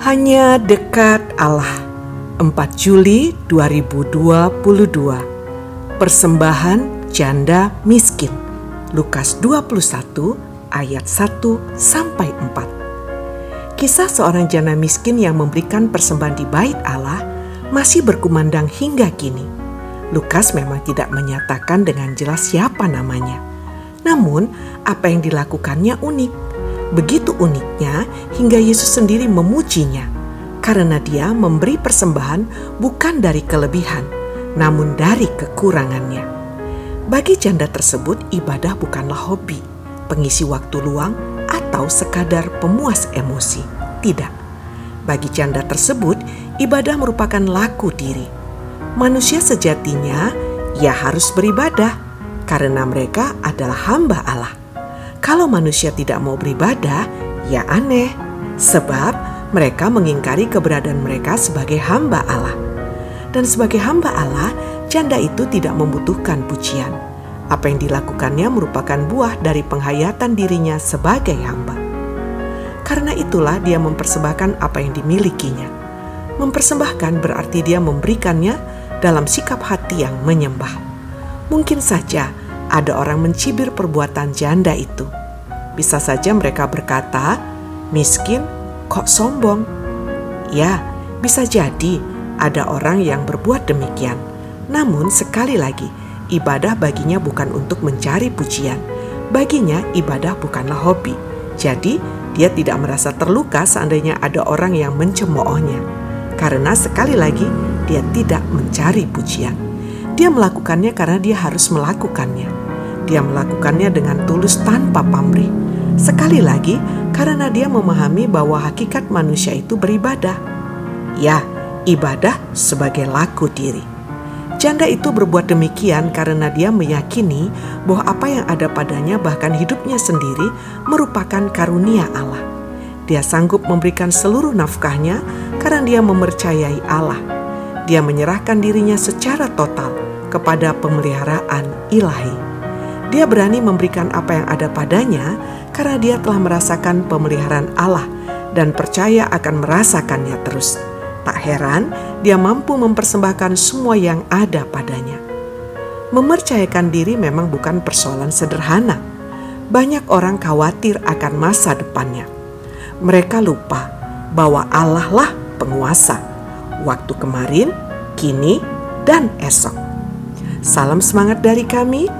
Hanya dekat Allah. 4 Juli 2022 Persembahan janda miskin. Lukas 21 ayat 1 sampai 4 Kisah seorang janda miskin yang memberikan persembahan di bait Allah masih berkumandang hingga kini. Lukas memang tidak menyatakan dengan jelas siapa namanya. Namun apa yang dilakukannya unik Begitu uniknya hingga Yesus sendiri memujinya karena dia memberi persembahan bukan dari kelebihan, namun dari kekurangannya. Bagi janda tersebut ibadah bukanlah hobi, pengisi waktu luang atau sekadar pemuas emosi. Tidak. Bagi janda tersebut, ibadah merupakan laku diri. Manusia sejatinya ia harus beribadah karena mereka adalah hamba Allah. Kalau manusia tidak mau beribadah, ya aneh, sebab mereka mengingkari keberadaan mereka sebagai hamba Allah. Dan sebagai hamba Allah, janda itu tidak membutuhkan pujian. Apa yang dilakukannya merupakan buah dari penghayatan dirinya sebagai hamba. Karena itulah dia mempersembahkan apa yang dimilikinya. Mempersembahkan berarti dia memberikannya dalam sikap hati yang menyembah. Mungkin saja ada orang mencibir perbuatan janda itu. Bisa saja mereka berkata, "Miskin kok sombong?" Ya, bisa jadi ada orang yang berbuat demikian. Namun, sekali lagi, ibadah baginya bukan untuk mencari pujian. Baginya, ibadah bukanlah hobi. Jadi, dia tidak merasa terluka seandainya ada orang yang mencemoohnya, karena sekali lagi dia tidak mencari pujian. Dia melakukannya karena dia harus melakukannya. Dia melakukannya dengan tulus tanpa pamrih. Sekali lagi, karena dia memahami bahwa hakikat manusia itu beribadah. Ya, ibadah sebagai laku diri. Janda itu berbuat demikian karena dia meyakini bahwa apa yang ada padanya, bahkan hidupnya sendiri, merupakan karunia Allah. Dia sanggup memberikan seluruh nafkahnya karena dia mempercayai Allah. Dia menyerahkan dirinya secara total kepada pemeliharaan ilahi. Dia berani memberikan apa yang ada padanya karena dia telah merasakan pemeliharaan Allah dan percaya akan merasakannya terus. Tak heran dia mampu mempersembahkan semua yang ada padanya. Mempercayakan diri memang bukan persoalan sederhana. Banyak orang khawatir akan masa depannya. Mereka lupa bahwa Allah lah penguasa. Waktu kemarin, kini, dan esok. Salam semangat dari kami